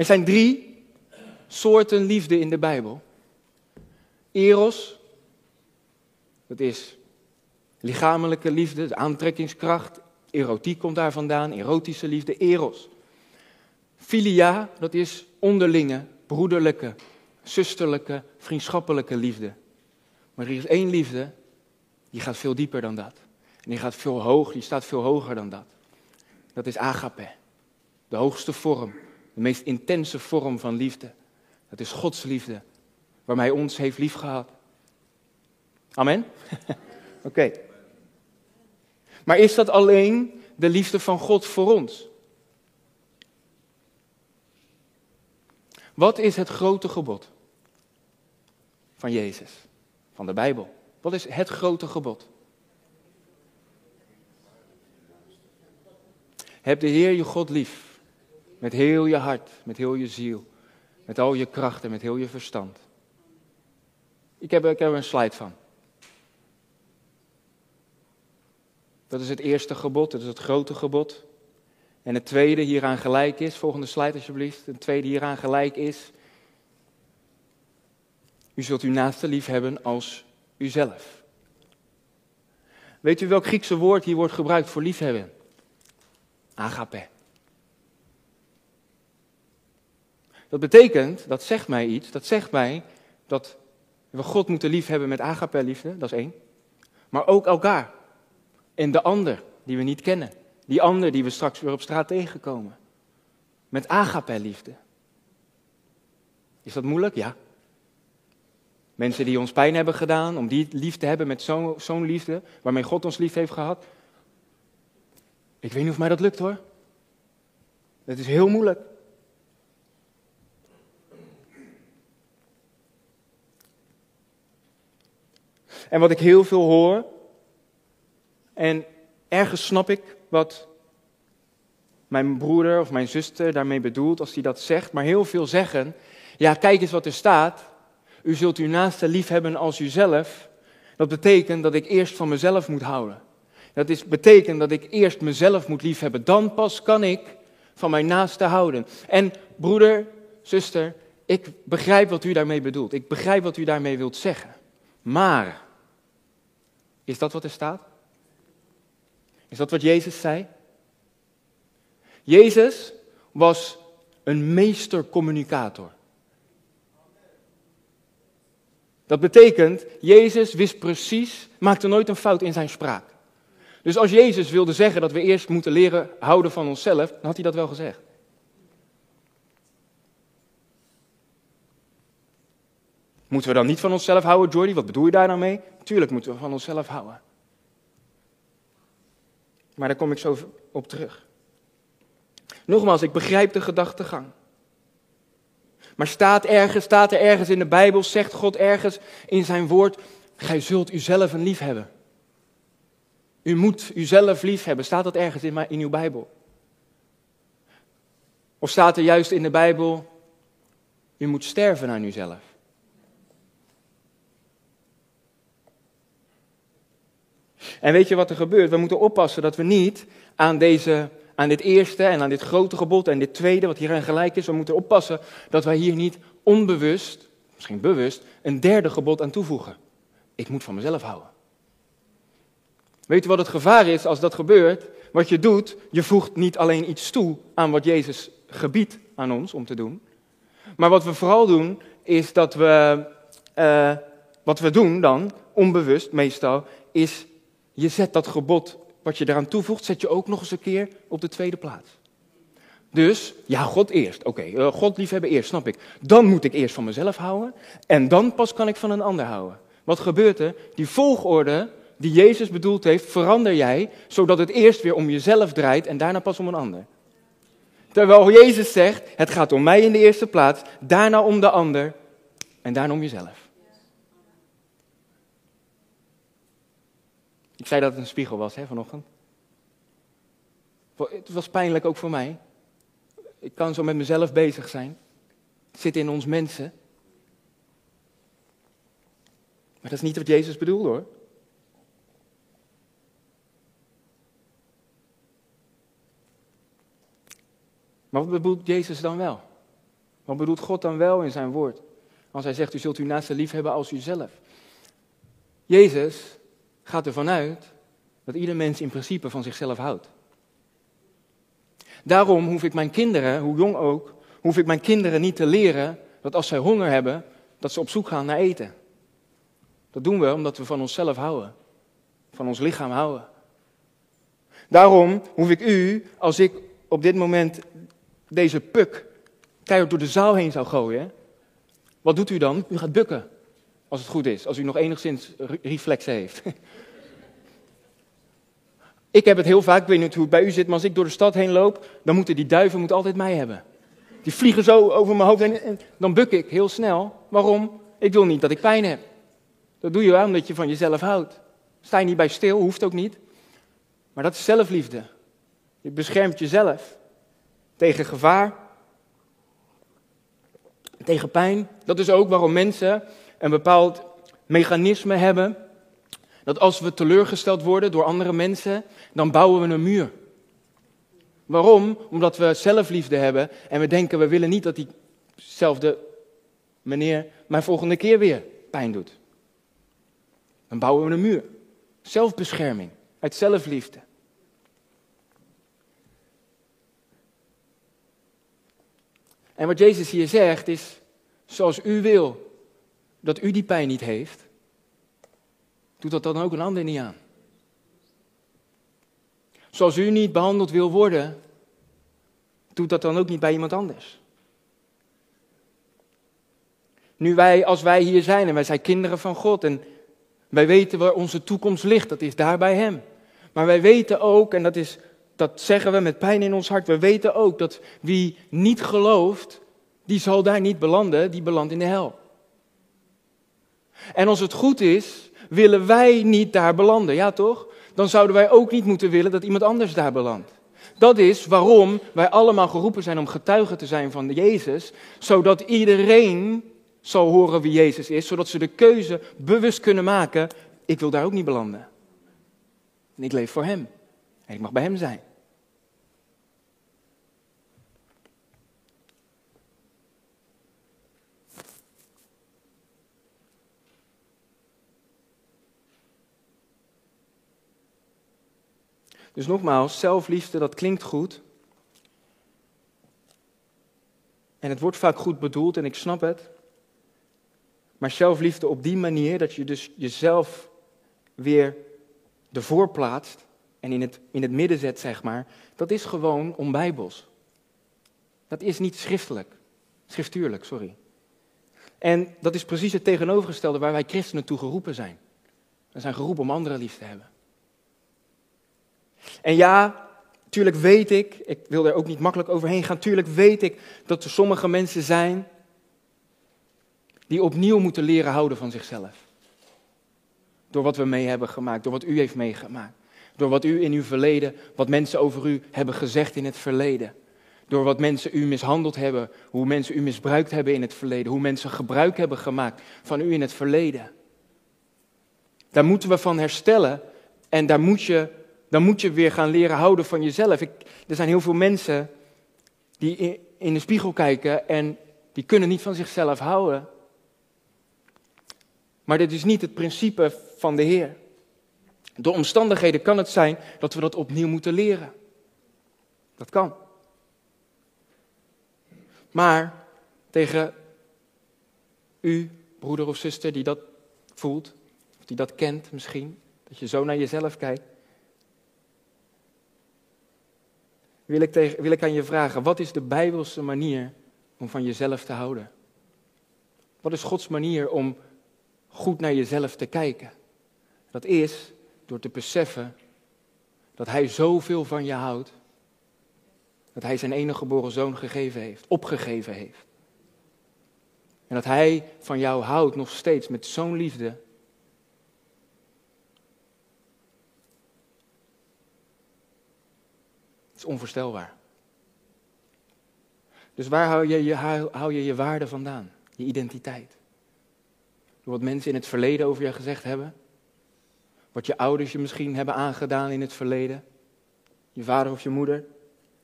Er zijn drie soorten liefde in de Bijbel. Eros, dat is lichamelijke liefde, de aantrekkingskracht. Erotiek komt daar vandaan, erotische liefde, eros. Filia, dat is onderlinge, broederlijke, zusterlijke, vriendschappelijke liefde. Maar er is één liefde, die gaat veel dieper dan dat. En die gaat veel hoog, die staat veel hoger dan dat. Dat is agape. De hoogste vorm, de meest intense vorm van liefde. Dat is Gods liefde, waarmee hij ons heeft liefgehad. Amen? Oké. Maar is dat alleen de liefde van God voor ons? Wat is het grote gebod van Jezus, van de Bijbel? Wat is het grote gebod? Heb de Heer je God lief. Met heel je hart, met heel je ziel, met al je kracht en met heel je verstand. Ik heb, ik heb er een slide van. Dat is het eerste gebod, dat is het grote gebod. En het tweede hieraan gelijk is, volgende slide alsjeblieft. Het tweede hieraan gelijk is, u zult uw naaste lief hebben als uzelf. Weet u welk Griekse woord hier wordt gebruikt voor liefhebben? Agape. Dat betekent, dat zegt mij iets, dat zegt mij dat we God moeten liefhebben met agape liefde, dat is één. Maar ook elkaar en de ander die we niet kennen. Die ander die we straks weer op straat tegenkomen. Met agape liefde. Is dat moeilijk? Ja. Mensen die ons pijn hebben gedaan, om die lief te hebben met zo'n liefde, waarmee God ons lief heeft gehad. Ik weet niet of mij dat lukt hoor. Het is heel moeilijk. En wat ik heel veel hoor, en ergens snap ik wat mijn broeder of mijn zuster daarmee bedoelt als hij dat zegt, maar heel veel zeggen, ja kijk eens wat er staat, u zult uw naaste lief hebben als uzelf. Dat betekent dat ik eerst van mezelf moet houden. Dat is, betekent dat ik eerst mezelf moet liefhebben. Dan pas kan ik van mijn naaste houden. En broeder, zuster, ik begrijp wat u daarmee bedoelt. Ik begrijp wat u daarmee wilt zeggen. Maar, is dat wat er staat? Is dat wat Jezus zei? Jezus was een meestercommunicator. Dat betekent, Jezus wist precies, maakte nooit een fout in zijn spraak. Dus als Jezus wilde zeggen dat we eerst moeten leren houden van onszelf, dan had hij dat wel gezegd. Moeten we dan niet van onszelf houden, Jordi? Wat bedoel je daar nou mee? Tuurlijk moeten we van onszelf houden. Maar daar kom ik zo op terug. Nogmaals, ik begrijp de gedachtegang. Maar staat, ergens, staat er ergens in de Bijbel, zegt God ergens in zijn woord, gij zult uzelf een lief hebben. U moet uzelf lief hebben. Staat dat ergens in, in uw Bijbel? Of staat er juist in de Bijbel, u moet sterven aan uzelf? En weet je wat er gebeurt? We moeten oppassen dat we niet aan, deze, aan dit eerste en aan dit grote gebod en dit tweede, wat hierin gelijk is, we moeten oppassen dat wij hier niet onbewust, misschien bewust, een derde gebod aan toevoegen. Ik moet van mezelf houden. Weet je wat het gevaar is als dat gebeurt? Wat je doet, je voegt niet alleen iets toe aan wat Jezus gebiedt aan ons om te doen. Maar wat we vooral doen, is dat we, uh, wat we doen dan, onbewust meestal, is je zet dat gebod wat je eraan toevoegt, zet je ook nog eens een keer op de tweede plaats. Dus, ja, God eerst. Oké, okay, uh, God liefhebben eerst, snap ik. Dan moet ik eerst van mezelf houden en dan pas kan ik van een ander houden. Wat gebeurt er? Die volgorde die Jezus bedoeld heeft, verander jij, zodat het eerst weer om jezelf draait en daarna pas om een ander. Terwijl Jezus zegt, het gaat om mij in de eerste plaats, daarna om de ander en daarna om jezelf. Ik zei dat het een spiegel was hè, vanochtend. Het was pijnlijk ook voor mij. Ik kan zo met mezelf bezig zijn. Het zit in ons mensen. Maar dat is niet wat Jezus bedoelde hoor. Maar wat bedoelt Jezus dan wel? Wat bedoelt God dan wel in zijn woord? Als hij zegt, u zult uw naaste lief hebben als uzelf. Jezus gaat ervan uit dat ieder mens in principe van zichzelf houdt. Daarom hoef ik mijn kinderen, hoe jong ook, hoef ik mijn kinderen niet te leren dat als zij honger hebben, dat ze op zoek gaan naar eten. Dat doen we omdat we van onszelf houden, van ons lichaam houden. Daarom hoef ik u, als ik op dit moment deze puk keihard door de zaal heen zou gooien, wat doet u dan? U gaat bukken, als het goed is, als u nog enigszins reflexen heeft. Ik heb het heel vaak, ik weet niet hoe het bij u zit, maar als ik door de stad heen loop, dan moeten die duiven moeten altijd mij hebben. Die vliegen zo over mijn hoofd en, dan buk ik heel snel. Waarom? Ik wil niet dat ik pijn heb. Dat doe je wel omdat je van jezelf houdt. Sta je niet bij stil, hoeft ook niet. Maar dat is zelfliefde. Je beschermt jezelf tegen gevaar, tegen pijn. Dat is ook waarom mensen een bepaald mechanisme hebben. Dat als we teleurgesteld worden door andere mensen, dan bouwen we een muur. Waarom? Omdat we zelfliefde hebben en we denken we willen niet dat diezelfde meneer mij volgende keer weer pijn doet. Dan bouwen we een muur. Zelfbescherming, uit zelfliefde. En wat Jezus hier zegt is, zoals u wil dat u die pijn niet heeft, doet dat dan ook een ander niet aan. Zoals u niet behandeld wil worden, doet dat dan ook niet bij iemand anders. Nu wij, als wij hier zijn en wij zijn kinderen van God en wij weten waar onze toekomst ligt, dat is daar bij Hem. Maar wij weten ook, en dat, is, dat zeggen we met pijn in ons hart, we weten ook dat wie niet gelooft, die zal daar niet belanden, die belandt in de hel. En als het goed is, willen wij niet daar belanden, ja toch? Dan zouden wij ook niet moeten willen dat iemand anders daar belandt. Dat is waarom wij allemaal geroepen zijn om getuigen te zijn van Jezus, zodat iedereen zal horen wie Jezus is, zodat ze de keuze bewust kunnen maken, ik wil daar ook niet belanden. En ik leef voor Hem. En ik mag bij Hem zijn. Dus nogmaals, zelfliefde, dat klinkt goed. En het wordt vaak goed bedoeld en ik snap het. Maar zelfliefde op die manier dat je dus jezelf weer ervoor plaatst en in het, in het midden zet, zeg maar, dat is gewoon onbijbels. Dat is niet schriftelijk, schriftuurlijk, sorry. En dat is precies het tegenovergestelde waar wij christenen toe geroepen zijn. We zijn geroepen om anderen lief te hebben. En ja, tuurlijk weet ik, ik wil er ook niet makkelijk overheen gaan, tuurlijk weet ik dat er sommige mensen zijn die opnieuw moeten leren houden van zichzelf. Door wat we mee hebben gemaakt, door wat u heeft meegemaakt. Door wat u in uw verleden, wat mensen over u hebben gezegd in het verleden. Door wat mensen u mishandeld hebben, hoe mensen u misbruikt hebben in het verleden, hoe mensen gebruik hebben gemaakt van u in het verleden. Daar moeten we van herstellen en daar moet je, dan moet je weer gaan leren houden van jezelf. Ik, er zijn heel veel mensen die in, de spiegel kijken en die kunnen niet van zichzelf houden. Maar dit is niet het principe van de Heer. Door omstandigheden kan het zijn dat we dat opnieuw moeten leren. Dat kan. Maar tegen u, broeder of zuster, die dat voelt, of die dat kent misschien, dat je zo naar jezelf kijkt, wil ik, wil ik aan je vragen, wat is de Bijbelse manier om van jezelf te houden? Wat is Gods manier om goed naar jezelf te kijken. Dat is door te beseffen dat Hij zoveel van je houdt, dat Hij zijn enige geboren zoon gegeven heeft, opgegeven heeft. En dat Hij van jou houdt nog steeds met zo'n liefde. Is onvoorstelbaar. Dus waar hou je je, je, je waarde vandaan? Je identiteit? Door wat mensen in het verleden over je gezegd hebben. Wat je ouders je misschien hebben aangedaan in het verleden. Je vader of je moeder.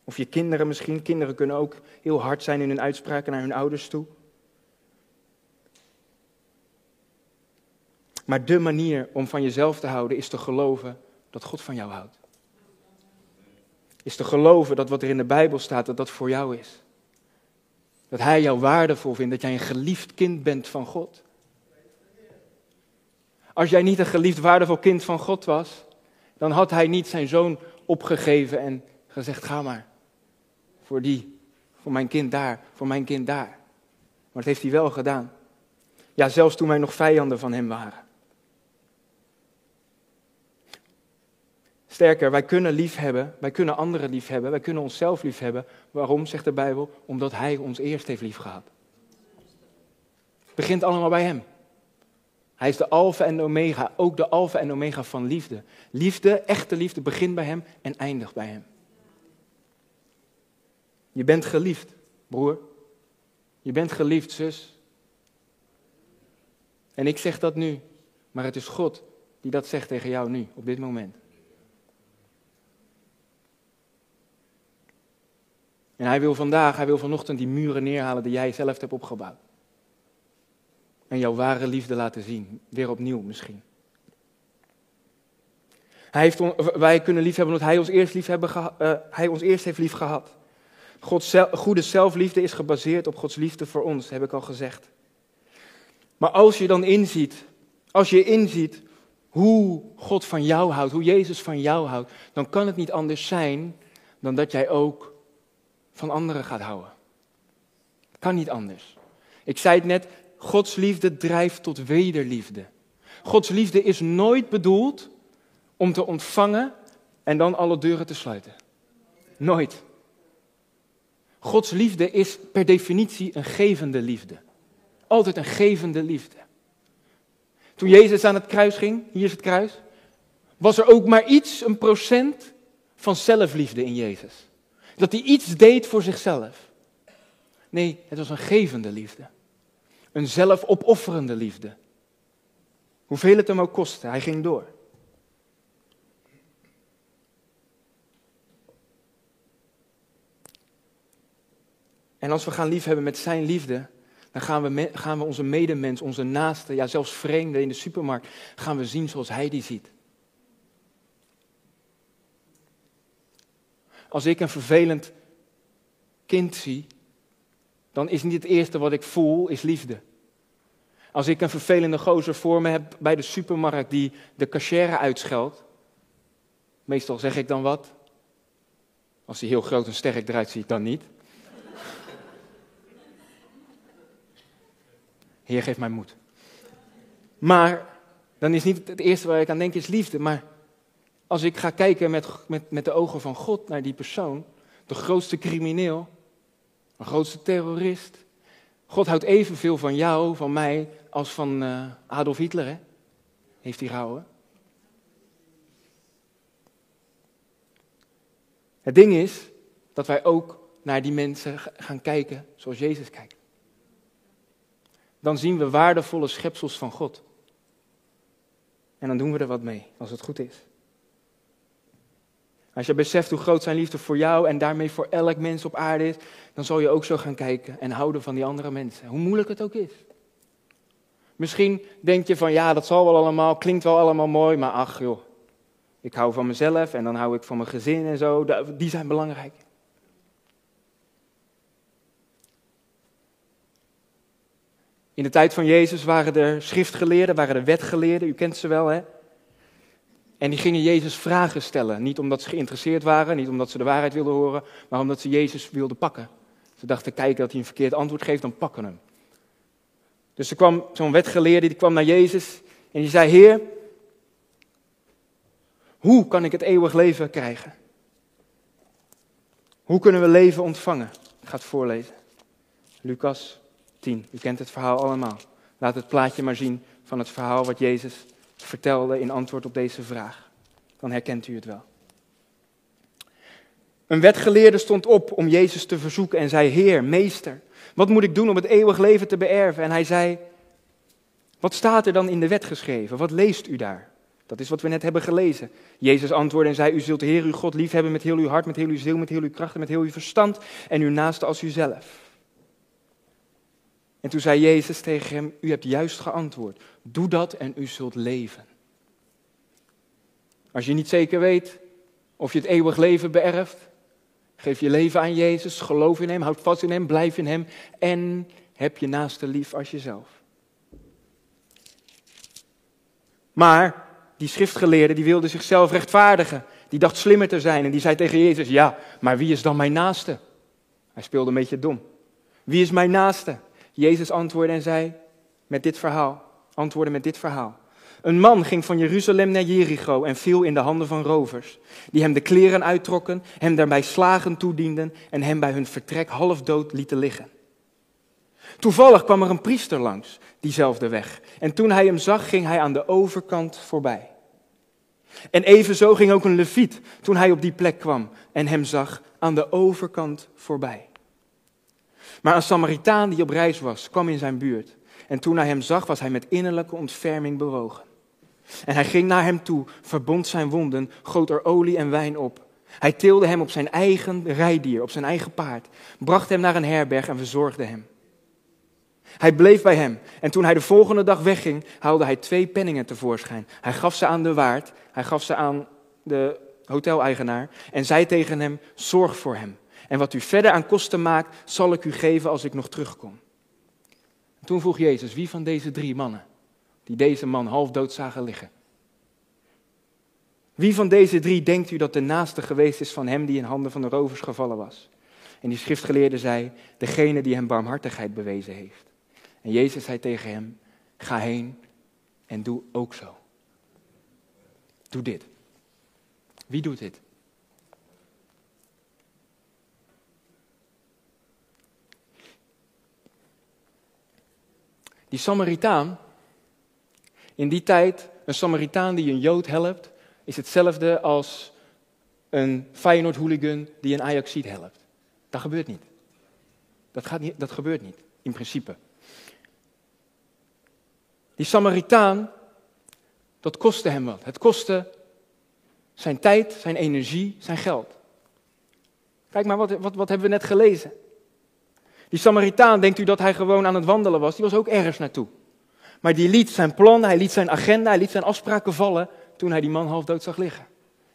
Of je kinderen misschien. Kinderen kunnen ook heel hard zijn in hun uitspraken naar hun ouders toe. Maar de manier om van jezelf te houden is te geloven dat God van jou houdt. Is te geloven dat wat er in de Bijbel staat, dat dat voor jou is. Dat Hij jou waardevol vindt, dat jij een geliefd kind bent van God. Als jij niet een geliefd, waardevol kind van God was, dan had Hij niet zijn zoon opgegeven en gezegd: ga maar. Voor die, voor mijn kind daar, voor mijn kind daar. Maar dat heeft Hij wel gedaan. Ja, zelfs toen wij nog vijanden van Hem waren. Sterker, wij kunnen lief hebben, wij kunnen anderen lief hebben, wij kunnen onszelf lief hebben. Waarom, zegt de Bijbel? Omdat Hij ons eerst heeft lief gehad. Het begint allemaal bij Hem. Hij is de alfa en de omega, ook de alfa en omega van liefde. Liefde, echte liefde, begint bij Hem en eindigt bij Hem. Je bent geliefd, broer. Je bent geliefd, zus. En ik zeg dat nu, maar het is God die dat zegt tegen jou nu, op dit moment. En hij wil vandaag, hij wil vanochtend die muren neerhalen die jij zelf hebt opgebouwd. En jouw ware liefde laten zien, weer opnieuw misschien. Hij heeft, wij kunnen lief hebben omdat hij ons eerst, lief hebben uh, hij ons eerst heeft lief gehad. Gods goede zelfliefde is gebaseerd op Gods liefde voor ons, heb ik al gezegd. Maar als je dan inziet, als je inziet hoe God van jou houdt, hoe Jezus van jou houdt, dan kan het niet anders zijn dan dat jij ook van anderen gaat houden. Kan niet anders. Ik zei het net, Gods liefde drijft tot wederliefde. Gods liefde is nooit bedoeld om te ontvangen en dan alle deuren te sluiten. Nooit. Gods liefde is per definitie een gevende liefde. Altijd een gevende liefde. Toen Jezus aan het kruis ging, hier is het kruis, was er ook maar iets, een procent van zelfliefde in Jezus. Dat hij iets deed voor zichzelf. Nee, het was een gevende liefde. Een zelfopofferende liefde. Hoeveel het hem ook kostte, hij ging door. En als we gaan liefhebben met zijn liefde, dan gaan we, gaan we onze medemens, onze naasten, ja zelfs vreemden in de supermarkt, gaan we zien zoals hij die ziet. Als ik een vervelend kind zie, dan is niet het eerste wat ik voel, is liefde. Als ik een vervelende gozer voor me heb bij de supermarkt die de cachère uitscheldt, meestal zeg ik dan wat. Als hij heel groot en sterk eruit ziet, dan niet. Heer, geef mij moed. Maar dan is niet het eerste waar ik aan denk is liefde, maar als ik ga kijken met, met, met de ogen van God naar die persoon, de grootste crimineel, de grootste terrorist. God houdt evenveel van jou, van mij, als van uh, Adolf Hitler, hè? Heeft hij gehouden. Het ding is dat wij ook naar die mensen gaan kijken zoals Jezus kijkt. Dan zien we waardevolle schepsels van God. En dan doen we er wat mee, als het goed is. Als je beseft hoe groot zijn liefde voor jou en daarmee voor elk mens op aarde is, dan zal je ook zo gaan kijken en houden van die andere mensen. Hoe moeilijk het ook is. Misschien denk je van ja, dat zal wel allemaal, klinkt wel allemaal mooi, maar ach joh, ik hou van mezelf en dan hou ik van mijn gezin en zo, die zijn belangrijk. In de tijd van Jezus waren er schriftgeleerden, waren er wetgeleerden, u kent ze wel hè. En die gingen Jezus vragen stellen. Niet omdat ze geïnteresseerd waren, niet omdat ze de waarheid wilden horen, maar omdat ze Jezus wilden pakken. Ze dachten, kijken dat hij een verkeerd antwoord geeft, dan pakken hem. Dus er kwam zo'n wetgeleerde, die kwam naar Jezus en die zei, Heer, hoe kan ik het eeuwig leven krijgen? Hoe kunnen we leven ontvangen? Ik ga het voorlezen. Lucas 10, u kent het verhaal allemaal. Laat het plaatje maar zien van het verhaal wat Jezus vertelde in antwoord op deze vraag. Dan herkent u het wel. Een wetgeleerde stond op om Jezus te verzoeken en zei: Heer, meester, wat moet ik doen om het eeuwig leven te beërven? En hij zei: Wat staat er dan in de wet geschreven? Wat leest u daar? Dat is wat we net hebben gelezen. Jezus antwoordde en zei, u zult de Heer uw God liefhebben met heel uw hart, met heel uw ziel, met heel uw kracht en met heel uw verstand en uw naaste als uzelf. En toen zei Jezus tegen hem, u hebt juist geantwoord. Doe dat en u zult leven. Als je niet zeker weet of je het eeuwig leven beërft, geef je leven aan Jezus, geloof in Hem, houd vast in Hem, blijf in Hem en heb je naaste lief als jezelf. Maar die schriftgeleerde die wilde zichzelf rechtvaardigen. Die dacht slimmer te zijn en die zei tegen Jezus, ja, maar wie is dan mijn naaste? Hij speelde een beetje dom. Wie is mijn naaste? Jezus antwoordde en zei met dit verhaal, antwoordde met dit verhaal. Een man ging van Jeruzalem naar Jericho en viel in de handen van rovers, die hem de kleren uittrokken, hem daarbij slagen toedienden en hem bij hun vertrek half dood lieten liggen. Toevallig kwam er een priester langs diezelfde weg. En toen hij hem zag, ging hij aan de overkant voorbij. En evenzo ging ook een leviet toen hij op die plek kwam en hem zag aan de overkant voorbij. Maar een Samaritaan die op reis was, kwam in zijn buurt. En toen hij hem zag, was hij met innerlijke ontferming bewogen. En hij ging naar hem toe, verbond zijn wonden, goot er olie en wijn op. Hij tilde hem op zijn eigen rijdier, op zijn eigen paard, bracht hem naar een herberg en verzorgde hem. Hij bleef bij hem en toen hij de volgende dag wegging, haalde hij twee penningen tevoorschijn. Hij gaf ze aan de waard, hij gaf ze aan de hoteleigenaar en zei tegen hem, zorg voor hem. En wat u verder aan kosten maakt, zal ik u geven als ik nog terugkom. toen vroeg Jezus, wie van deze drie mannen, die deze man half dood zagen liggen, wie van deze drie denkt u dat de naaste geweest is van hem die in handen van de rovers gevallen was? En die schriftgeleerde zei, degene die hem barmhartigheid bewezen heeft. En Jezus zei tegen hem, ga heen en doe ook zo. Doe dit. Wie doet dit? Die Samaritaan, in die tijd, een Samaritaan die een Jood helpt, is hetzelfde als een Feyenoord-hooligan die een Ajaxiet helpt. Dat gebeurt niet. Dat, gaat niet. dat gebeurt niet, in principe. Die Samaritaan, dat kostte hem wat. Het kostte zijn tijd, zijn energie, zijn geld. Kijk maar, wat, wat, wat hebben we net gelezen? Die Samaritaan, denkt u dat hij gewoon aan het wandelen was? Die was ook ergens naartoe. Maar die liet zijn plan, hij liet zijn agenda, hij liet zijn afspraken vallen toen hij die man half dood zag liggen.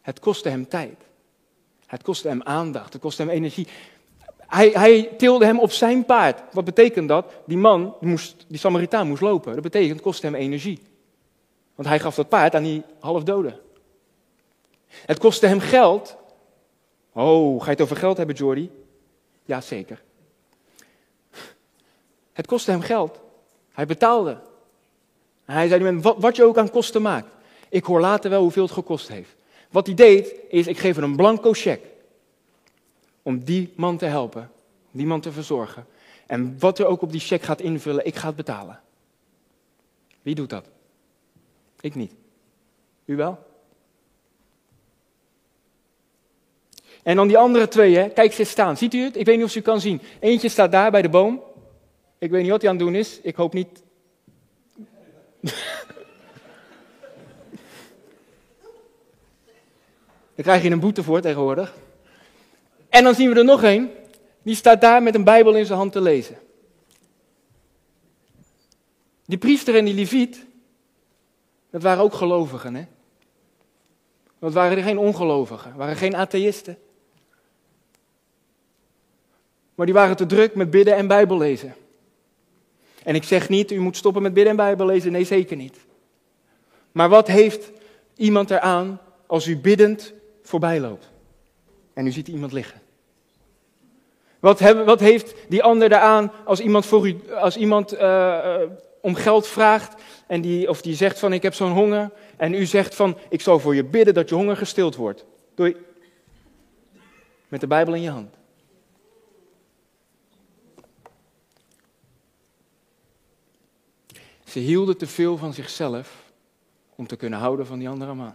Het kostte hem tijd. Het kostte hem aandacht, het kostte hem energie. Hij, hij, tilde hem op zijn paard. Wat betekent dat? Die man, moest, die Samaritaan moest lopen. Dat betekent, het kostte hem energie. Want hij gaf dat paard aan die halfdoden. Het kostte hem geld. Oh, ga je het over geld hebben, Jordi? Ja, zeker. Het kostte hem geld. Hij betaalde. Hij zei, wat, je ook aan kosten maakt. Ik hoor later wel hoeveel het gekost heeft. Wat hij deed, is ik geef hem een blanco cheque om die man te helpen, die man te verzorgen. En wat er ook op die cheque gaat invullen, ik ga het betalen. Wie doet dat? Ik niet. U wel? En dan die andere twee, hè? kijk ze staan. Ziet u het? Ik weet niet of u kan zien. Eentje staat daar bij de boom. Ik weet niet wat hij aan het doen is. Ik hoop niet. Daar krijg je een boete voor tegenwoordig. En dan zien we er nog een, die staat daar met een Bijbel in zijn hand te lezen. Die priester en die leviet, dat waren ook gelovigen, hè? Dat waren er geen ongelovigen, waren geen atheïsten. Maar die waren te druk met bidden en Bijbel lezen. En ik zeg niet, u moet stoppen met bidden en Bijbel lezen, nee zeker niet. Maar wat heeft iemand eraan als u biddend voorbij loopt en u ziet iemand liggen? Wat, wat heeft die ander daaraan als iemand, voor u, als iemand uh, om geld vraagt en die, of die zegt van ik heb zo'n honger en u zegt van ik zal voor je bidden dat je honger gestild wordt. Doei. Met de Bijbel in je hand. Ze hielden te veel van zichzelf om te kunnen houden van die andere man.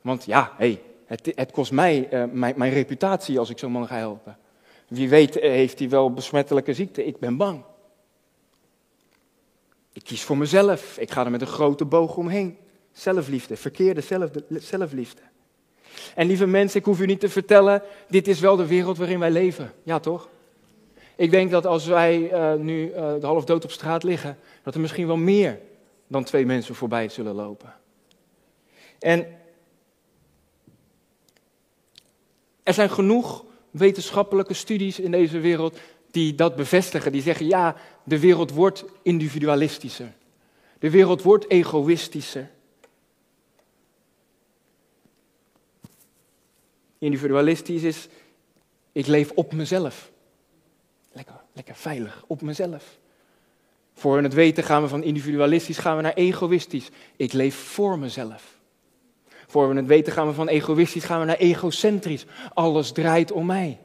Want ja, hey, het, het kost mij uh, mijn, mijn reputatie als ik zo'n man ga helpen. Wie weet eh, heeft hij wel besmettelijke ziekte. Ik ben bang. Ik kies voor mezelf. Ik ga er met een grote boog omheen. Zelfliefde, verkeerde zelfliefde. En lieve mensen, ik hoef u niet te vertellen, dit is wel de wereld waarin wij leven. Ja, toch? Ik denk dat als wij uh, nu uh, de half dood op straat liggen, dat er misschien wel meer dan twee mensen voorbij zullen lopen. En er zijn genoeg wetenschappelijke studies in deze wereld die dat bevestigen. Die zeggen, ja, de wereld wordt individualistischer. De wereld wordt egoïstischer. Individualistisch is, ik leef op mezelf. Lekker, lekker veilig, op mezelf. Voor we het weten gaan we van individualistisch gaan we naar egoïstisch. Ik leef voor mezelf. Voor we het weten gaan we van egoïstisch gaan we naar egocentrisch. Alles draait om mij.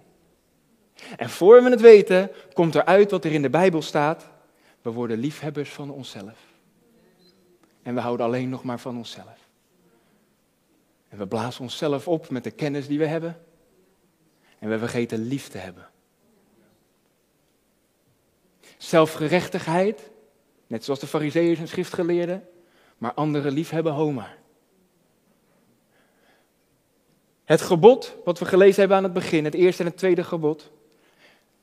En voor we het weten komt er uit wat er in de Bijbel staat. We worden liefhebbers van onszelf. En we houden alleen nog maar van onszelf. En we blazen onszelf op met de kennis die we hebben. En we vergeten lief te hebben. Zelfgerechtigheid, net zoals de fariseeërs en schriftgeleerden, maar anderen liefhebben Homa. Het gebod, wat we gelezen hebben aan het begin, het eerste en het tweede gebod.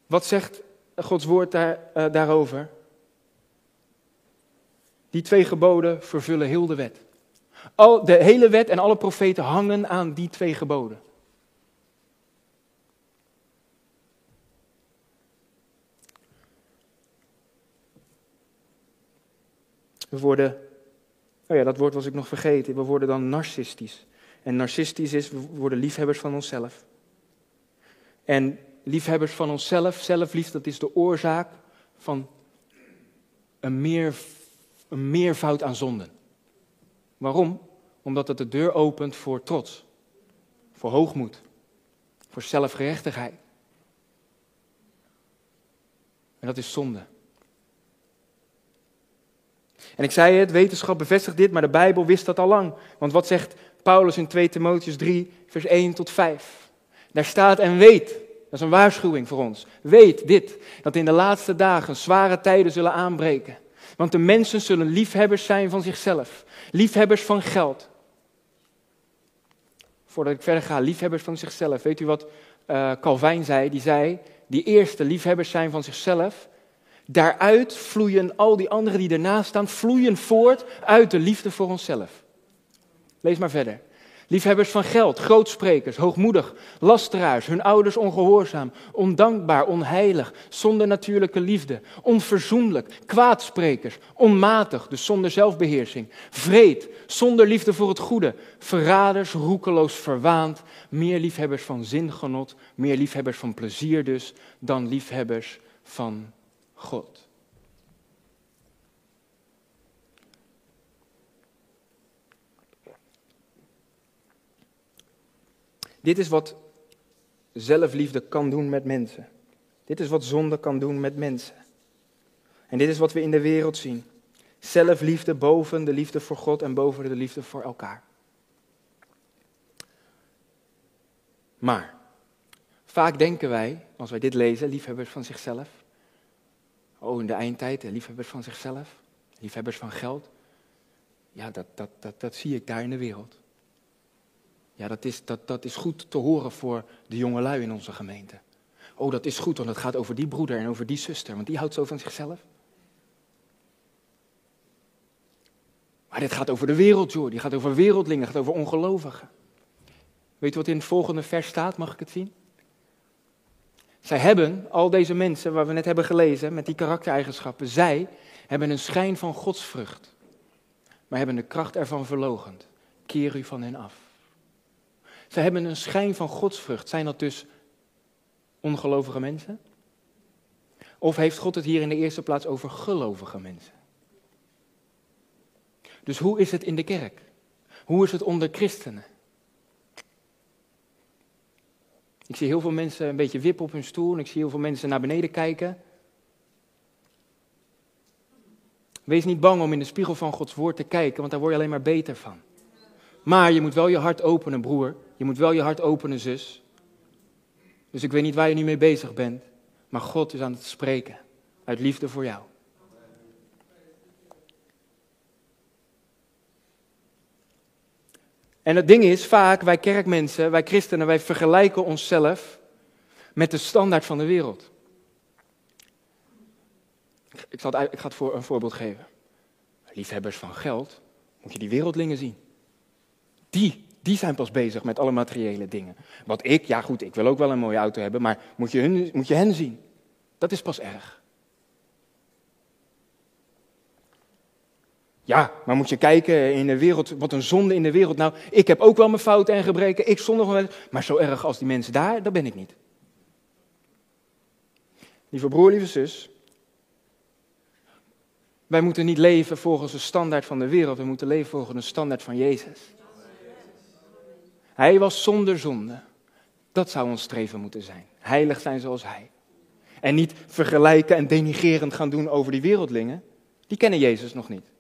Wat zegt Gods woord daar, uh, daarover? Die twee geboden vervullen heel de wet. Al, de hele wet en alle profeten hangen aan die twee geboden. We worden, oh ja, dat woord was ik nog vergeten, we worden dan narcistisch. En narcistisch is, we worden liefhebbers van onszelf. En liefhebbers van onszelf, zelfliefde, dat is de oorzaak van een, meer, een meervoud aan zonden. Waarom? Omdat het de deur opent voor trots, voor hoogmoed, voor zelfgerechtigheid. En dat is zonde. En ik zei het, wetenschap bevestigt dit, maar de Bijbel wist dat al lang. Want wat zegt Paulus in 2 Timotheus 3, vers 1 tot 5? Daar staat en weet, dat is een waarschuwing voor ons. Weet dit, dat in de laatste dagen zware tijden zullen aanbreken. Want de mensen zullen liefhebbers zijn van zichzelf, liefhebbers van geld. Voordat ik verder ga, liefhebbers van zichzelf. Weet u wat uh, Calvijn zei? Die zei, die eerste liefhebbers zijn van zichzelf. Daaruit vloeien al die anderen die ernaast staan, vloeien voort uit de liefde voor onszelf. Lees maar verder. Liefhebbers van geld, grootsprekers, hoogmoedig, lasteraars, hun ouders ongehoorzaam, ondankbaar, onheilig, zonder natuurlijke liefde, onverzoenlijk, kwaadsprekers, onmatig, dus zonder zelfbeheersing, vreed, zonder liefde voor het goede, verraders, roekeloos, verwaand, meer liefhebbers van zingenot, meer liefhebbers van plezier dus, dan liefhebbers van God. Dit is wat zelfliefde kan doen met mensen. Dit is wat zonde kan doen met mensen. En dit is wat we in de wereld zien. Zelfliefde boven de liefde voor God en boven de liefde voor elkaar. Maar vaak denken wij, als wij dit lezen, liefhebbers van zichzelf. Oh, in de eindtijd, liefhebbers van zichzelf, liefhebbers van geld. Ja, dat, dat, dat, dat zie ik daar in de wereld. Ja, dat is, dat, dat is goed te horen voor de jongelui in onze gemeente. Oh, dat is goed, want het gaat over die broeder en over die zuster, want die houdt zo van zichzelf. Maar dit gaat over de wereld, joh. Die gaat over wereldlingen, gaat over ongelovigen. Weet je wat in het volgende vers staat? Mag ik het zien? Zij hebben, al deze mensen waar we net hebben gelezen, met die karaktereigenschappen, zij hebben een schijn van godsvrucht, maar hebben de kracht ervan verlogend. Keer u van hen af. Ze hebben een schijn van godsvrucht. Zijn dat dus ongelovige mensen? Of heeft God het hier in de eerste plaats over gelovige mensen? Dus hoe is het in de kerk? Hoe is het onder christenen? Ik zie heel veel mensen een beetje wippen op hun stoel en ik zie heel veel mensen naar beneden kijken. Wees niet bang om in de spiegel van Gods woord te kijken, want daar word je alleen maar beter van. Maar je moet wel je hart openen, broer. Je moet wel je hart openen, zus. Dus ik weet niet waar je nu mee bezig bent, maar God is aan het spreken uit liefde voor jou. En het ding is, vaak, wij kerkmensen, wij christenen, wij vergelijken onszelf met de standaard van de wereld. Ik, zal het, ik ga het voor een voorbeeld geven. Liefhebbers van geld, moet je die wereldlingen zien. Die, die zijn pas bezig met alle materiële dingen. Wat ik, ja goed, ik wil ook wel een mooie auto hebben, maar moet je, hun, moet je hen zien. Dat is pas erg. Ja, maar moet je kijken in de wereld, wat een zonde in de wereld. Nou, ik heb ook wel mijn fouten en gebreken, ik zondig wel, maar zo erg als die mensen daar, dat ben ik niet. Lieve broer, lieve zus, wij moeten niet leven volgens de standaard van de wereld, we moeten leven volgens de standaard van Jezus. Hij was zonder zonde. Dat zou ons streven moeten zijn. Heilig zijn zoals Hij. En niet vergelijken en denigerend gaan doen over die wereldlingen. Die kennen Jezus nog niet.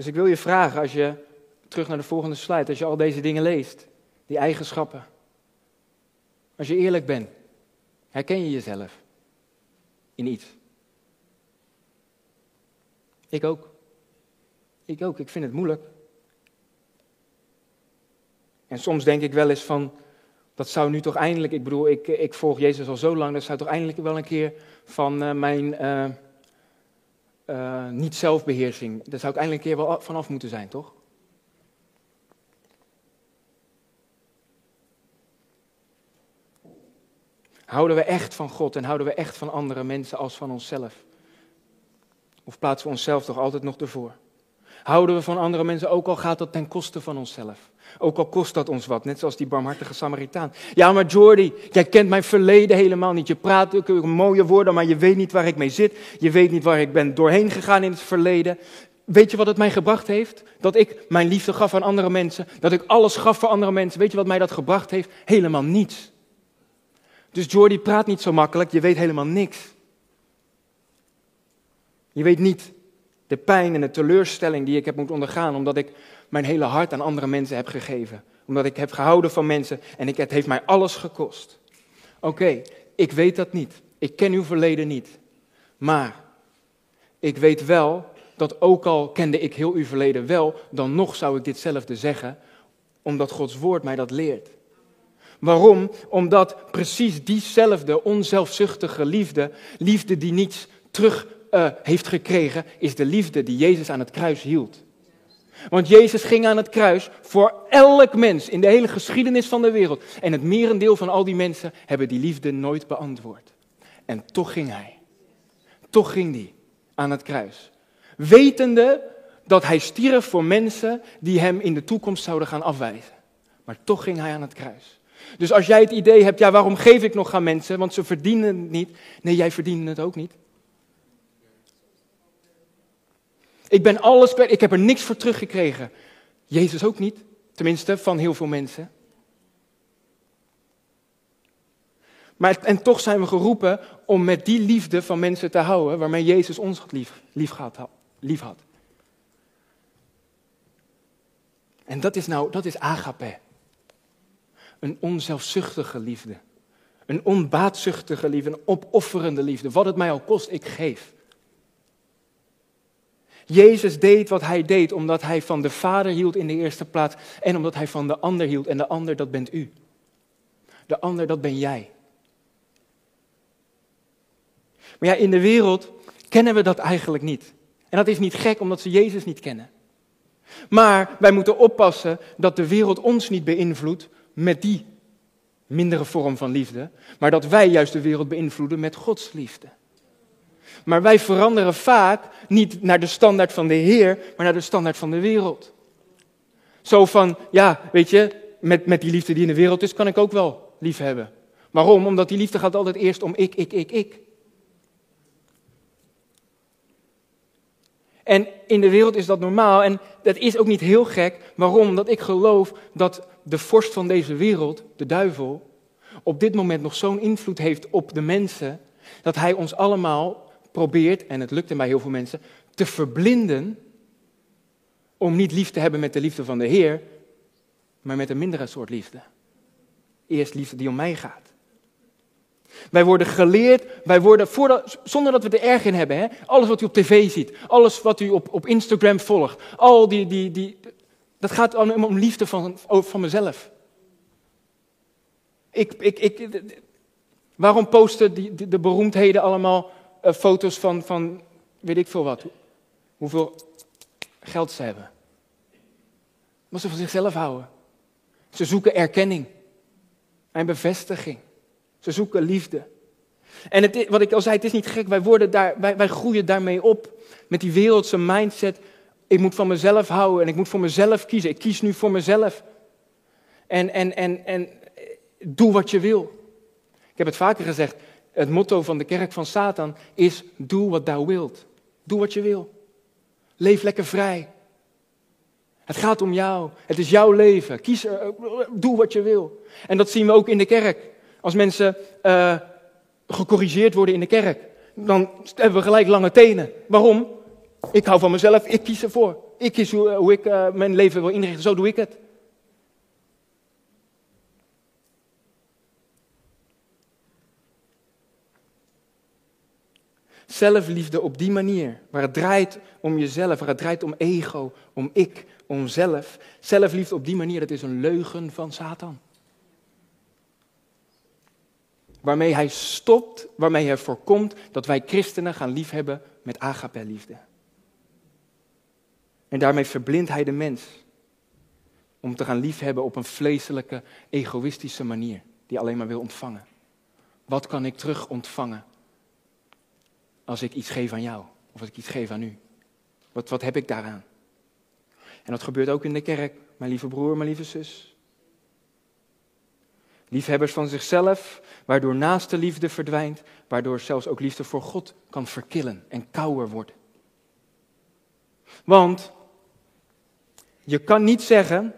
Dus ik wil je vragen, als je terug naar de volgende slide, als je al deze dingen leest, die eigenschappen. Als je eerlijk bent, herken je jezelf in iets? Ik ook. Ik ook, ik vind het moeilijk. En soms denk ik wel eens van, dat zou nu toch eindelijk, ik bedoel, ik, ik volg Jezus al zo lang, dat zou toch eindelijk wel een keer van uh, mijn... Uh, uh, niet zelfbeheersing. Daar zou ik eindelijk een keer wel vanaf moeten zijn, toch? Houden we echt van God en houden we echt van andere mensen als van onszelf? Of plaatsen we onszelf toch altijd nog ervoor? Houden we van andere mensen, ook al gaat dat ten koste van onszelf? Ook al kost dat ons wat, net zoals die barmhartige Samaritaan. Ja, maar Jordi, jij kent mijn verleden helemaal niet. Je praat ook mooie woorden, maar je weet niet waar ik mee zit. Je weet niet waar ik ben doorheen gegaan in het verleden. Weet je wat het mij gebracht heeft? Dat ik mijn liefde gaf aan andere mensen. Dat ik alles gaf voor andere mensen. Weet je wat mij dat gebracht heeft? Helemaal niets. Dus Jordi praat niet zo makkelijk. Je weet helemaal niks. Je weet niet de pijn en de teleurstelling die ik heb moeten ondergaan, omdat ik mijn hele hart aan andere mensen heb gegeven. Omdat ik heb gehouden van mensen en ik, het heeft mij alles gekost. Oké, ik weet dat niet. Ik ken uw verleden niet. Maar ik weet wel dat ook al kende ik heel uw verleden wel, dan nog zou ik ditzelfde zeggen, omdat Gods woord mij dat leert. Waarom? Omdat precies diezelfde onzelfzuchtige liefde, liefde die niets terug uh, heeft gekregen, is de liefde die Jezus aan het kruis hield. Want Jezus ging aan het kruis voor elk mens in de hele geschiedenis van de wereld. En het merendeel van al die mensen hebben die liefde nooit beantwoord. En toch ging hij. Toch ging hij aan het kruis. Wetende dat hij stierf voor mensen die hem in de toekomst zouden gaan afwijzen. Maar toch ging hij aan het kruis. Dus als jij het idee hebt, ja waarom geef ik nog aan mensen, want ze verdienen het niet. Nee, jij verdient het ook niet. Ik ben alles kwijt, ik heb er niks voor teruggekregen. Jezus ook niet, tenminste van heel veel mensen. Maar, en toch zijn we geroepen om met die liefde van mensen te houden waarmee Jezus ons lief, lief, had, lief had. En dat is nou, dat is agape. Een onzelfzuchtige liefde. Een onbaatzuchtige liefde, een opofferende liefde. Wat het mij al kost, ik geef. Jezus deed wat hij deed omdat hij van de Vader hield in de eerste plaats en omdat hij van de ander hield. En de ander, dat bent u. De ander, dat ben jij. Maar ja, in de wereld kennen we dat eigenlijk niet. En dat is niet gek omdat ze Jezus niet kennen. Maar wij moeten oppassen dat de wereld ons niet beïnvloedt met die mindere vorm van liefde, maar dat wij juist de wereld beïnvloeden met Gods liefde. Maar wij veranderen vaak niet naar de standaard van de Heer, maar naar de standaard van de wereld. Zo van, ja, weet je, met, met die liefde die in de wereld is, kan ik ook wel lief hebben. Waarom? Omdat die liefde gaat altijd eerst om ik, ik, ik, ik. En in de wereld is dat normaal en dat is ook niet heel gek. Waarom? Omdat ik geloof dat de vorst van deze wereld, de duivel, op dit moment nog zo'n invloed heeft op de mensen, dat hij ons allemaal probeert, en het lukt bij heel veel mensen, te verblinden om niet lief te hebben met de liefde van de Heer, maar met een mindere soort liefde. eerst liefde die om mij gaat. Wij worden geleerd, wij worden, voordat, zonder dat we er erg in hebben, hè? alles wat u op tv ziet, alles wat u op, op Instagram volgt, al die, die, die, dat gaat om, om liefde van, van mezelf. Ik, ik, ik, waarom posten die, de beroemdheden allemaal uh, foto's van, van, weet ik veel wat, hoeveel geld ze hebben? Maar ze van zichzelf houden. Ze zoeken erkenning en bevestiging. Ze zoeken liefde. En het, wat ik al zei, het is niet gek, wij, worden daar, wij, wij groeien daarmee op. Met die wereldse mindset. Ik moet van mezelf houden en ik moet voor mezelf kiezen. Ik kies nu voor mezelf. En, en, en, en doe wat je wil. Ik heb het vaker gezegd. Het motto van de kerk van Satan is: doe wat thou wilt. Doe wat je wil. Leef lekker vrij. Het gaat om jou. Het is jouw leven. Kies, uh, doe wat je wil. En dat zien we ook in de kerk. Als mensen uh, gecorrigeerd worden in de kerk, dan hebben we gelijk lange tenen. Waarom? Ik hou van mezelf, ik kies ervoor. Ik kies hoe, hoe ik mijn leven wil inrichten, zo doe ik het. Zelfliefde op die manier, waar het draait om jezelf, waar het draait om ego, om ik, om zelf. Zelfliefde op die manier, dat is een leugen van Satan. Waarmee hij stopt, waarmee hij voorkomt dat wij christenen gaan liefhebben met agape-liefde. En daarmee verblindt hij de mens om te gaan liefhebben op een vleeselijke, egoïstische manier, die alleen maar wil ontvangen. Wat kan ik terug ontvangen als ik iets geef aan jou of als ik iets geef aan u? Wat, wat heb ik daaraan? En dat gebeurt ook in de kerk, mijn lieve broer, mijn lieve zus. Liefhebbers van zichzelf, waardoor naaste liefde verdwijnt, waardoor zelfs ook liefde voor God kan verkillen en kouder worden. Want je kan niet zeggen,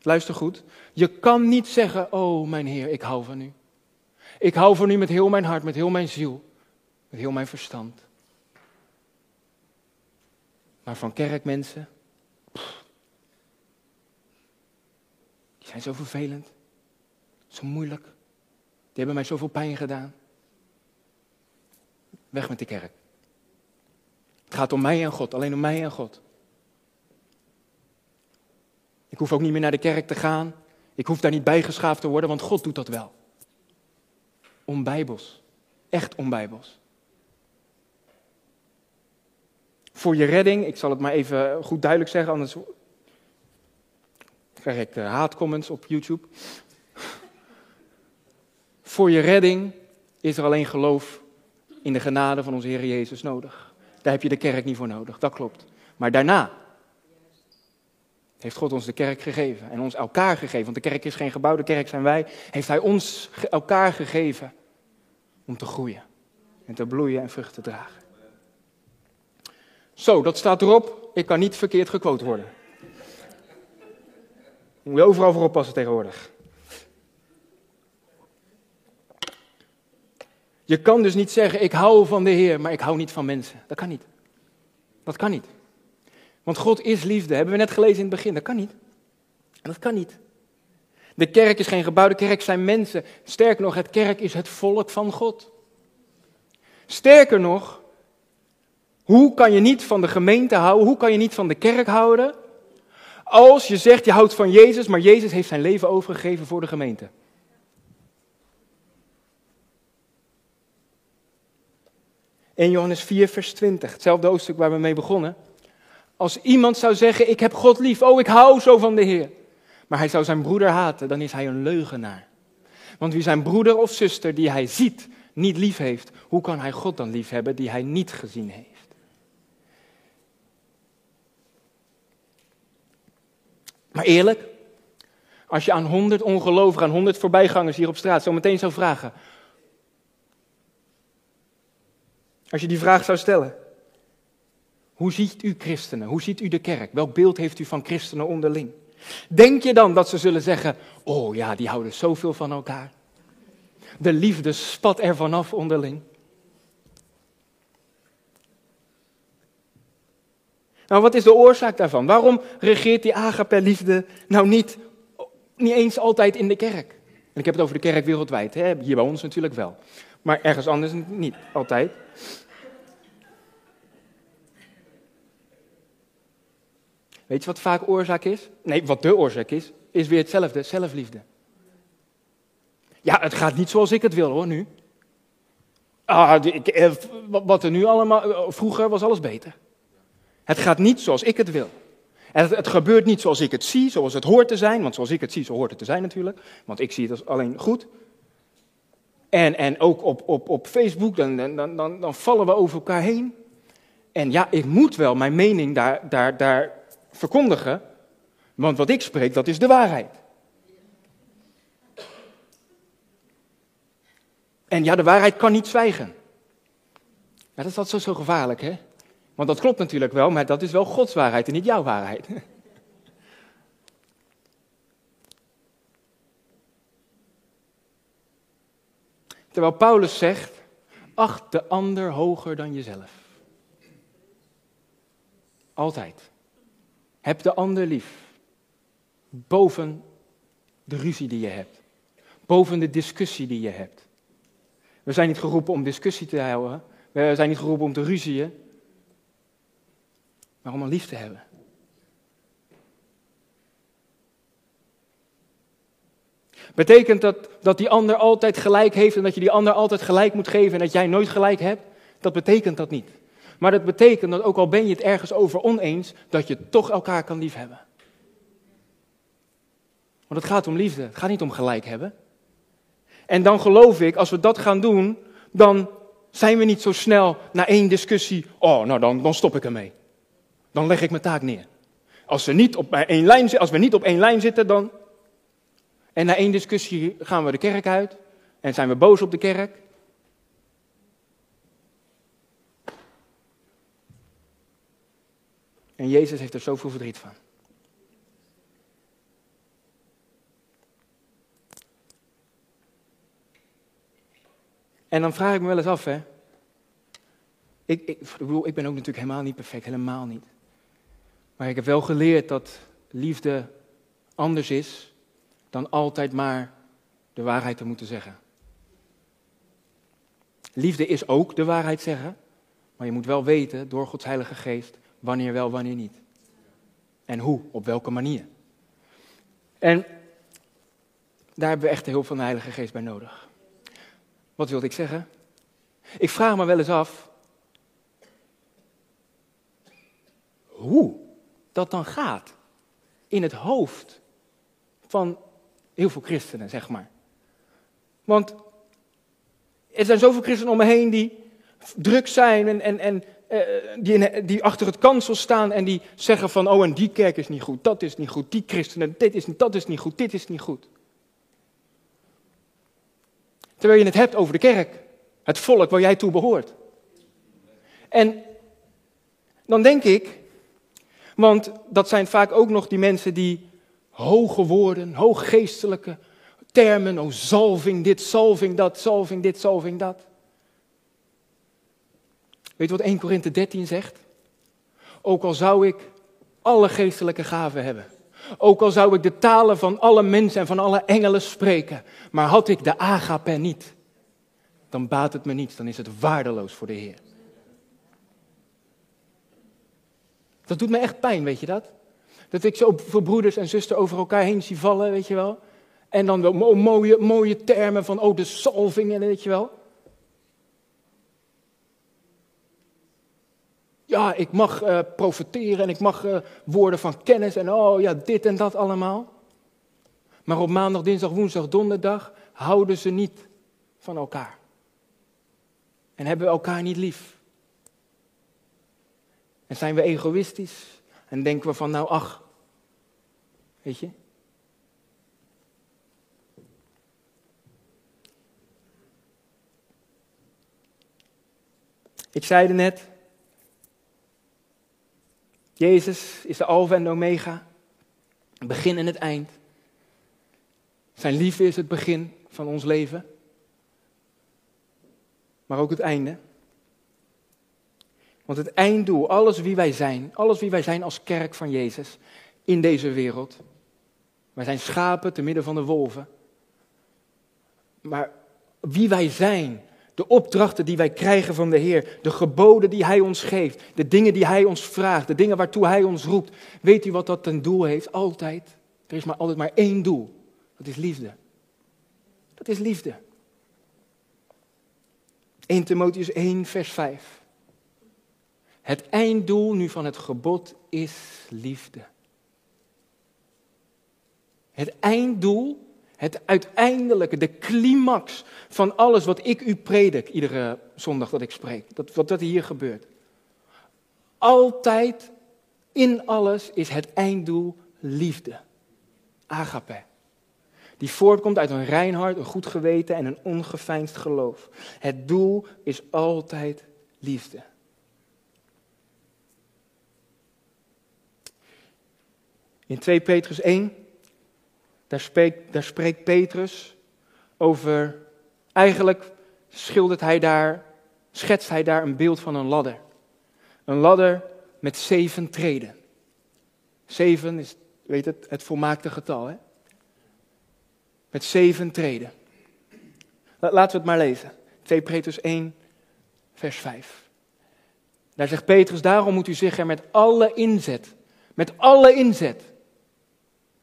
luister goed, je kan niet zeggen, oh mijn Heer, ik hou van u. Ik hou van u met heel mijn hart, met heel mijn ziel, met heel mijn verstand. Maar van kerkmensen, die zijn zo vervelend. Zo moeilijk. Die hebben mij zoveel pijn gedaan. Weg met de kerk. Het gaat om mij en God, alleen om mij en God. Ik hoef ook niet meer naar de kerk te gaan. Ik hoef daar niet bijgeschaafd te worden, want God doet dat wel. Onbijbels. Echt onbijbels. Voor je redding, ik zal het maar even goed duidelijk zeggen, anders krijg ik eh, haatcomments op YouTube. Voor je redding is er alleen geloof in de genade van onze Heer Jezus nodig. Daar heb je de kerk niet voor nodig, dat klopt. Maar daarna heeft God ons de kerk gegeven en ons elkaar gegeven. Want de kerk is geen gebouw, de kerk zijn wij. Heeft Hij ons elkaar gegeven om te groeien en te bloeien en vruchten te dragen. Zo, dat staat erop. Ik kan niet verkeerd gequote worden. Moet je overal voor oppassen tegenwoordig. Je kan dus niet zeggen, ik hou van de Heer, maar ik hou niet van mensen. Dat kan niet. Dat kan niet. Want God is liefde, hebben we net gelezen in het begin. Dat kan niet. Dat kan niet. De kerk is geen gebouw, de kerk zijn mensen. Sterker nog, het kerk is het volk van God. Sterker nog, hoe kan je niet van de gemeente houden? Hoe kan je niet van de kerk houden? Als je zegt je houdt van Jezus, maar Jezus heeft zijn leven overgegeven voor de gemeente. In Johannes 4, vers 20, hetzelfde hoofdstuk waar we mee begonnen. Als iemand zou zeggen, ik heb God lief, oh ik hou zo van de Heer. Maar hij zou zijn broeder haten, dan is hij een leugenaar. Want wie zijn broeder of zuster die hij ziet, niet lief heeft, hoe kan hij God dan lief hebben die hij niet gezien heeft? Maar eerlijk, als je aan honderd ongelovigen, aan honderd voorbijgangers hier op straat zo meteen zou vragen, Als je die vraag zou stellen. Hoe ziet u christenen? Hoe ziet u de kerk? Welk beeld heeft u van christenen onderling? Denk je dan dat ze zullen zeggen: Oh ja, die houden zoveel van elkaar. De liefde spat er vanaf onderling. Nou, wat is de oorzaak daarvan? Waarom regeert die agape-liefde nou niet, niet eens altijd in de kerk? En ik heb het over de kerk wereldwijd, hè? hier bij ons natuurlijk wel. Maar ergens anders niet altijd. Weet je wat vaak oorzaak is? Nee, wat de oorzaak is, is weer hetzelfde, zelfliefde. Ja, het gaat niet zoals ik het wil hoor, nu. Ah, ik, eh, wat er nu allemaal, eh, vroeger was alles beter. Het gaat niet zoals ik het wil. Het, het, gebeurt niet zoals ik het zie, zoals het hoort te zijn. Want zoals ik het zie, zo hoort het te zijn natuurlijk. Want ik zie het als alleen goed. En, en ook op, op, op Facebook, dan, dan, dan, dan vallen we over elkaar heen. En ja, ik moet wel mijn mening daar, daar, daar verkondigen. Want wat ik spreek, dat is de waarheid. En ja, de waarheid kan niet zwijgen. Ja, dat is altijd zo, zo gevaarlijk, hè? Want dat klopt natuurlijk wel, maar dat is wel Gods waarheid en niet jouw waarheid. Terwijl Paulus zegt, acht de ander hoger dan jezelf. Altijd. Heb de ander lief. Boven de ruzie die je hebt. Boven de discussie die je hebt. We zijn niet geroepen om discussie te houden. We zijn niet geroepen om te ruzieën maar om een lief te hebben. Betekent dat dat die ander altijd gelijk heeft en dat je die ander altijd gelijk moet geven en dat jij nooit gelijk hebt? Dat betekent dat niet. Maar dat betekent dat ook al ben je het ergens over oneens, dat je toch elkaar kan liefhebben. Want het gaat om liefde, het gaat niet om gelijk hebben. En dan geloof ik, als we dat gaan doen, dan zijn we niet zo snel na één discussie, oh nou dan, dan stop ik ermee dan leg ik mijn taak neer. Als we niet op één lijn, als we niet op één lijn zitten, dan. En na één discussie gaan we de kerk uit en zijn we boos op de kerk. En Jezus heeft er zoveel verdriet van. En dan vraag ik me wel eens af, hè. Ik, ik, ik, bedoel, ik ben ook natuurlijk helemaal niet perfect, helemaal niet. Maar ik heb wel geleerd dat liefde anders is dan altijd maar de waarheid te moeten zeggen. Liefde is ook de waarheid zeggen, maar je moet wel weten door Gods Heilige Geest wanneer wel, wanneer niet. En hoe, op welke manier. En daar hebben we echt de hulp van de Heilige Geest bij nodig. Wat wilde ik zeggen? Ik vraag me wel eens af, hoe dat dan gaat in het hoofd van heel veel christenen, zeg maar. Want er zijn zoveel christenen om me heen die druk zijn en, en, en uh, die, die achter het kansel staan en die zeggen van, oh en die kerk is niet goed, dat is niet goed, die christenen, dit is, dat is niet goed, dit is niet goed. Terwijl je het hebt over de kerk, het volk waar jij toe behoort. En dan denk ik, want dat zijn vaak ook nog die mensen die hoge woorden, hooggeestelijke termen, oh zalving dit, zalving dat, zalving dit, zalving dat. Weet je wat 1 Korinthe 13 zegt? Ook al zou ik alle geestelijke gaven hebben, ook al zou ik de talen van alle mensen en van alle engelen spreken, maar had ik de agape niet, dan baat het me niets, dan is het waardeloos voor de Heer. Dat doet me echt pijn, weet je dat? Dat ik zo veel broeders en zusters over elkaar heen zie vallen, weet je wel. En dan mooie, mooie termen van, oh, de salving, weet je wel. Ja, ik mag uh, profeteren en ik mag uh, woorden van kennis en oh ja, dit en dat allemaal. Maar op maandag, dinsdag, woensdag, donderdag houden ze niet van elkaar. En hebben elkaar niet lief. En zijn we egoïstisch en denken we van nou ach, weet je. Ik zei het net, Jezus is de alfa en de omega, het begin en het eind. Zijn liefde is het begin van ons leven, maar ook het einde. Want het einddoel, alles wie wij zijn, alles wie wij zijn als kerk van Jezus in deze wereld. Wij zijn schapen te midden van de wolven. maar wie wij zijn, de opdrachten die wij krijgen van de Heer, de geboden die Hij ons geeft, de dingen die Hij ons vraagt, de dingen waartoe Hij ons roept. Weet u wat dat ten doel heeft? Altijd. Er is maar altijd maar één doel. Dat is liefde. Dat is liefde. 1 Timotheus 1, vers 5. Het einddoel nu van het gebod is liefde. Het einddoel het uiteindelijke, de climax van alles wat ik u predik, iedere zondag dat ik spreek, dat, wat dat hier gebeurt. Altijd, in alles, is het einddoel liefde. Agape. Die voortkomt uit een rein hart, een goed geweten en een ongeveinsd geloof. Het doel is altijd liefde. In 2 Petrus 1 daar spreekt, daar spreekt Petrus over, eigenlijk schildert hij daar, schetst hij daar een beeld van een ladder. Een ladder met zeven treden. Zeven is, weet het, het volmaakte getal. Hè? Met zeven treden. Laten we het maar lezen. 2 Petrus 1, vers 5. Daar zegt Petrus, daarom moet u zich er met alle inzet, met alle inzet,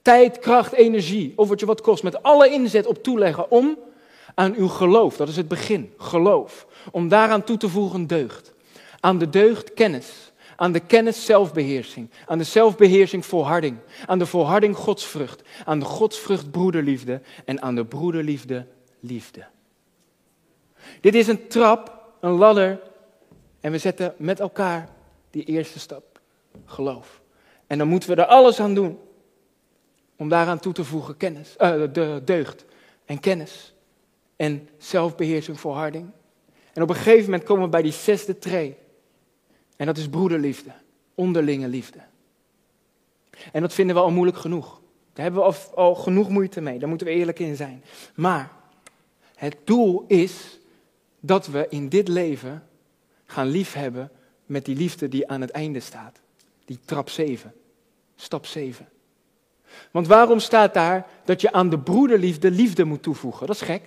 tijd, kracht, energie, of wat je wat kost, met alle inzet op toeleggen om aan uw geloof, dat is het begin, geloof, om daaraan toe te voegen deugd. Aan de deugd kennis, aan de kennis zelfbeheersing, aan de zelfbeheersing volharding, aan de volharding godsvrucht, aan de godsvrucht broederliefde en aan de broederliefde liefde. Dit is een trap, een ladder en we zetten met elkaar die eerste stap, geloof. En dan moeten we er alles aan doen om daaraan toe te voegen kennis, uh, de deugd en kennis en zelfbeheersing, volharding. En op een gegeven moment komen we bij die zesde tree. En dat is broederliefde, onderlinge liefde. En dat vinden we al moeilijk genoeg. Daar hebben we al, al genoeg moeite mee, daar moeten we eerlijk in zijn. Maar het doel is dat we in dit leven gaan liefhebben met die liefde die aan het einde staat. Die trap 7, stap 7. Want waarom staat daar dat je aan de broederliefde liefde moet toevoegen? Dat is gek.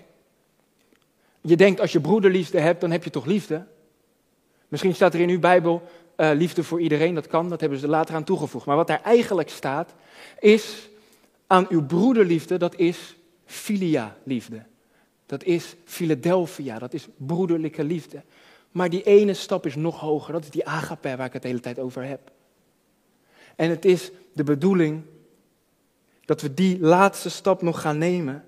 Je denkt als je broederliefde hebt, dan heb je toch liefde? Misschien staat er in uw Bijbel uh, liefde voor iedereen, dat kan, dat hebben ze er later aan toegevoegd. Maar wat daar eigenlijk staat, is aan uw broederliefde, dat is filia liefde. Dat is Philadelphia, dat is broederlijke liefde. Maar die ene stap is nog hoger, dat is die agape waar ik het de hele tijd over heb. En het is de bedoeling dat we die laatste stap nog gaan nemen.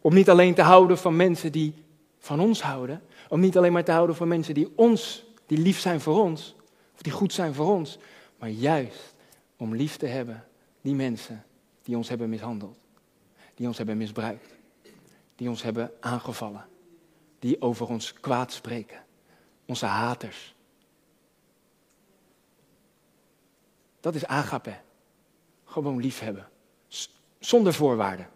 Om niet alleen te houden van mensen die van ons houden, om niet alleen maar te houden van mensen die ons, die lief zijn voor ons, of die goed zijn voor ons, maar juist om lief te hebben die mensen die ons hebben mishandeld, die ons hebben misbruikt, die ons hebben aangevallen, die over ons kwaad spreken, onze haters, Dat is agape. Gewoon liefhebben. Zonder voorwaarden.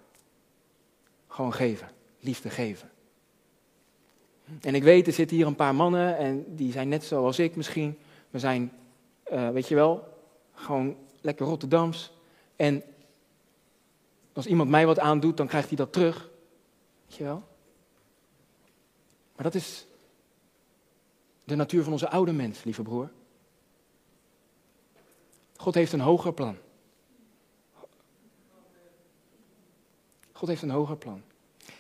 Gewoon geven. Liefde geven. En ik weet, er zitten hier een paar mannen en die zijn net zoals ik misschien. We zijn, uh, weet je wel, gewoon lekker Rotterdams. En als iemand mij wat aandoet, dan krijgt hij dat terug. Weet je wel? Maar dat is de natuur van onze oude mens, lieve broer. God heeft een hoger plan. God heeft een hoger plan.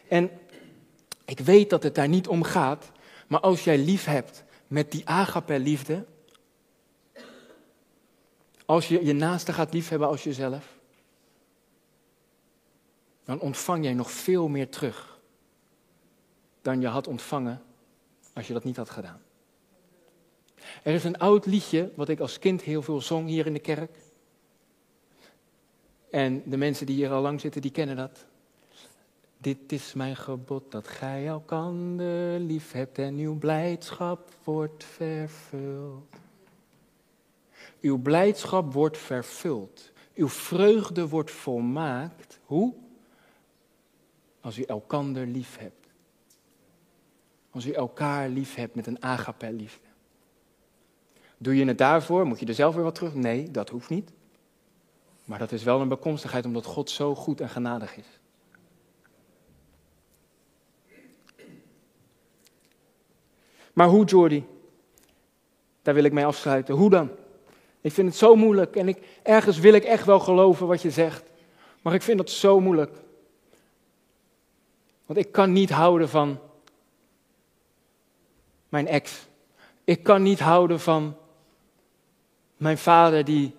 En ik weet dat het daar niet om gaat, maar als jij lief hebt met die agape liefde, als je je naaste gaat liefhebben als jezelf, dan ontvang jij nog veel meer terug dan je had ontvangen als je dat niet had gedaan. Er is een oud liedje wat ik als kind heel veel zong hier in de kerk. En de mensen die hier al lang zitten, die kennen dat. Dit is mijn gebod dat gij elkander lief hebt en uw blijdschap wordt vervuld. Uw blijdschap wordt vervuld. Uw vreugde wordt volmaakt. Hoe? Als u elkander lief hebt. Als u elkaar lief hebt met een agape liefde. Doe je het daarvoor? Moet je er zelf weer wat terug? Nee, dat hoeft niet. Maar dat is wel een bekomstigheid omdat God zo goed en genadig is. Maar hoe, Jordi? Daar wil ik mee afsluiten. Hoe dan? Ik vind het zo moeilijk en ik, ergens wil ik echt wel geloven wat je zegt. Maar ik vind dat zo moeilijk. Want ik kan niet houden van mijn ex. Ik kan niet houden van mijn vader die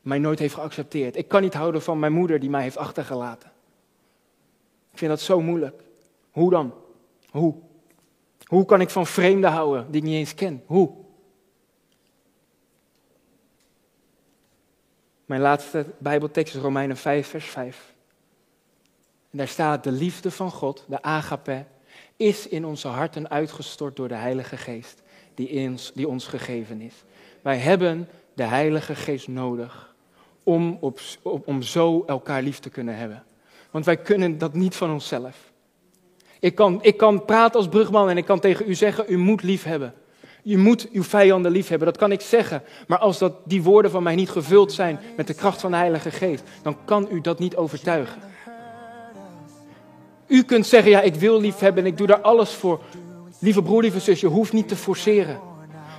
mij nooit heeft geaccepteerd. Ik kan niet houden van mijn moeder die mij heeft achtergelaten. Ik vind dat zo moeilijk. Hoe dan? Hoe? Hoe kan ik van vreemden houden die ik niet eens ken? Hoe? Mijn laatste Bijbeltekst is Romeinen 5, vers 5. En daar staat: De liefde van God, de agape, is in onze harten uitgestort door de Heilige Geest, die, ons, die ons gegeven is. Wij hebben de Heilige Geest nodig om, op, om zo elkaar lief te kunnen hebben. Want wij kunnen dat niet van onszelf. Ik kan, ik kan praten als brugman en ik kan tegen u zeggen, u moet lief hebben. Je moet uw vijanden lief hebben, dat kan ik zeggen. Maar als dat, die woorden van mij niet gevuld zijn met de kracht van de Heilige Geest, dan kan u dat niet overtuigen. U kunt zeggen, ja, ik wil lief hebben en ik doe daar alles voor. Lieve broer, lieve zus, je hoeft niet te forceren.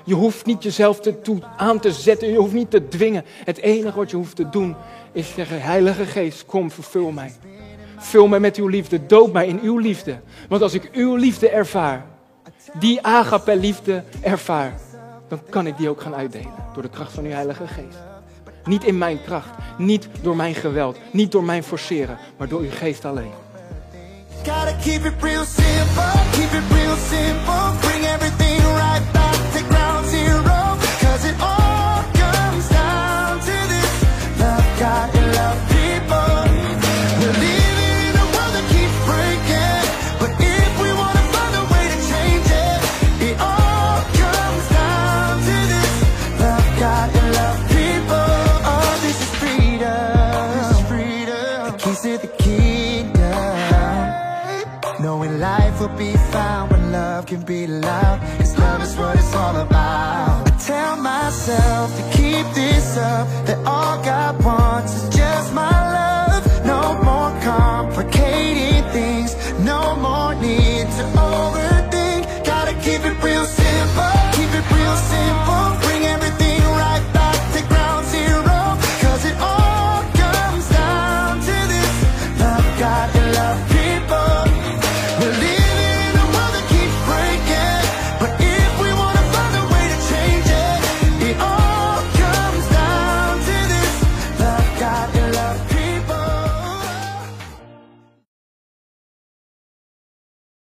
Je hoeft niet jezelf te, aan te zetten, je hoeft niet te dwingen. Het enige wat je hoeft te doen is zeggen, Heilige Geest, kom, vervul mij. Vul mij met uw liefde, doop mij in uw liefde. Want als ik uw liefde ervaar, die agape liefde ervaar, dan kan ik die ook gaan uitdelen door de kracht van uw Heilige Geest. Niet in mijn kracht, niet door mijn geweld, niet door mijn forceren, maar door uw geest alleen. Keep it real simple, keep it real simple, bring everything right back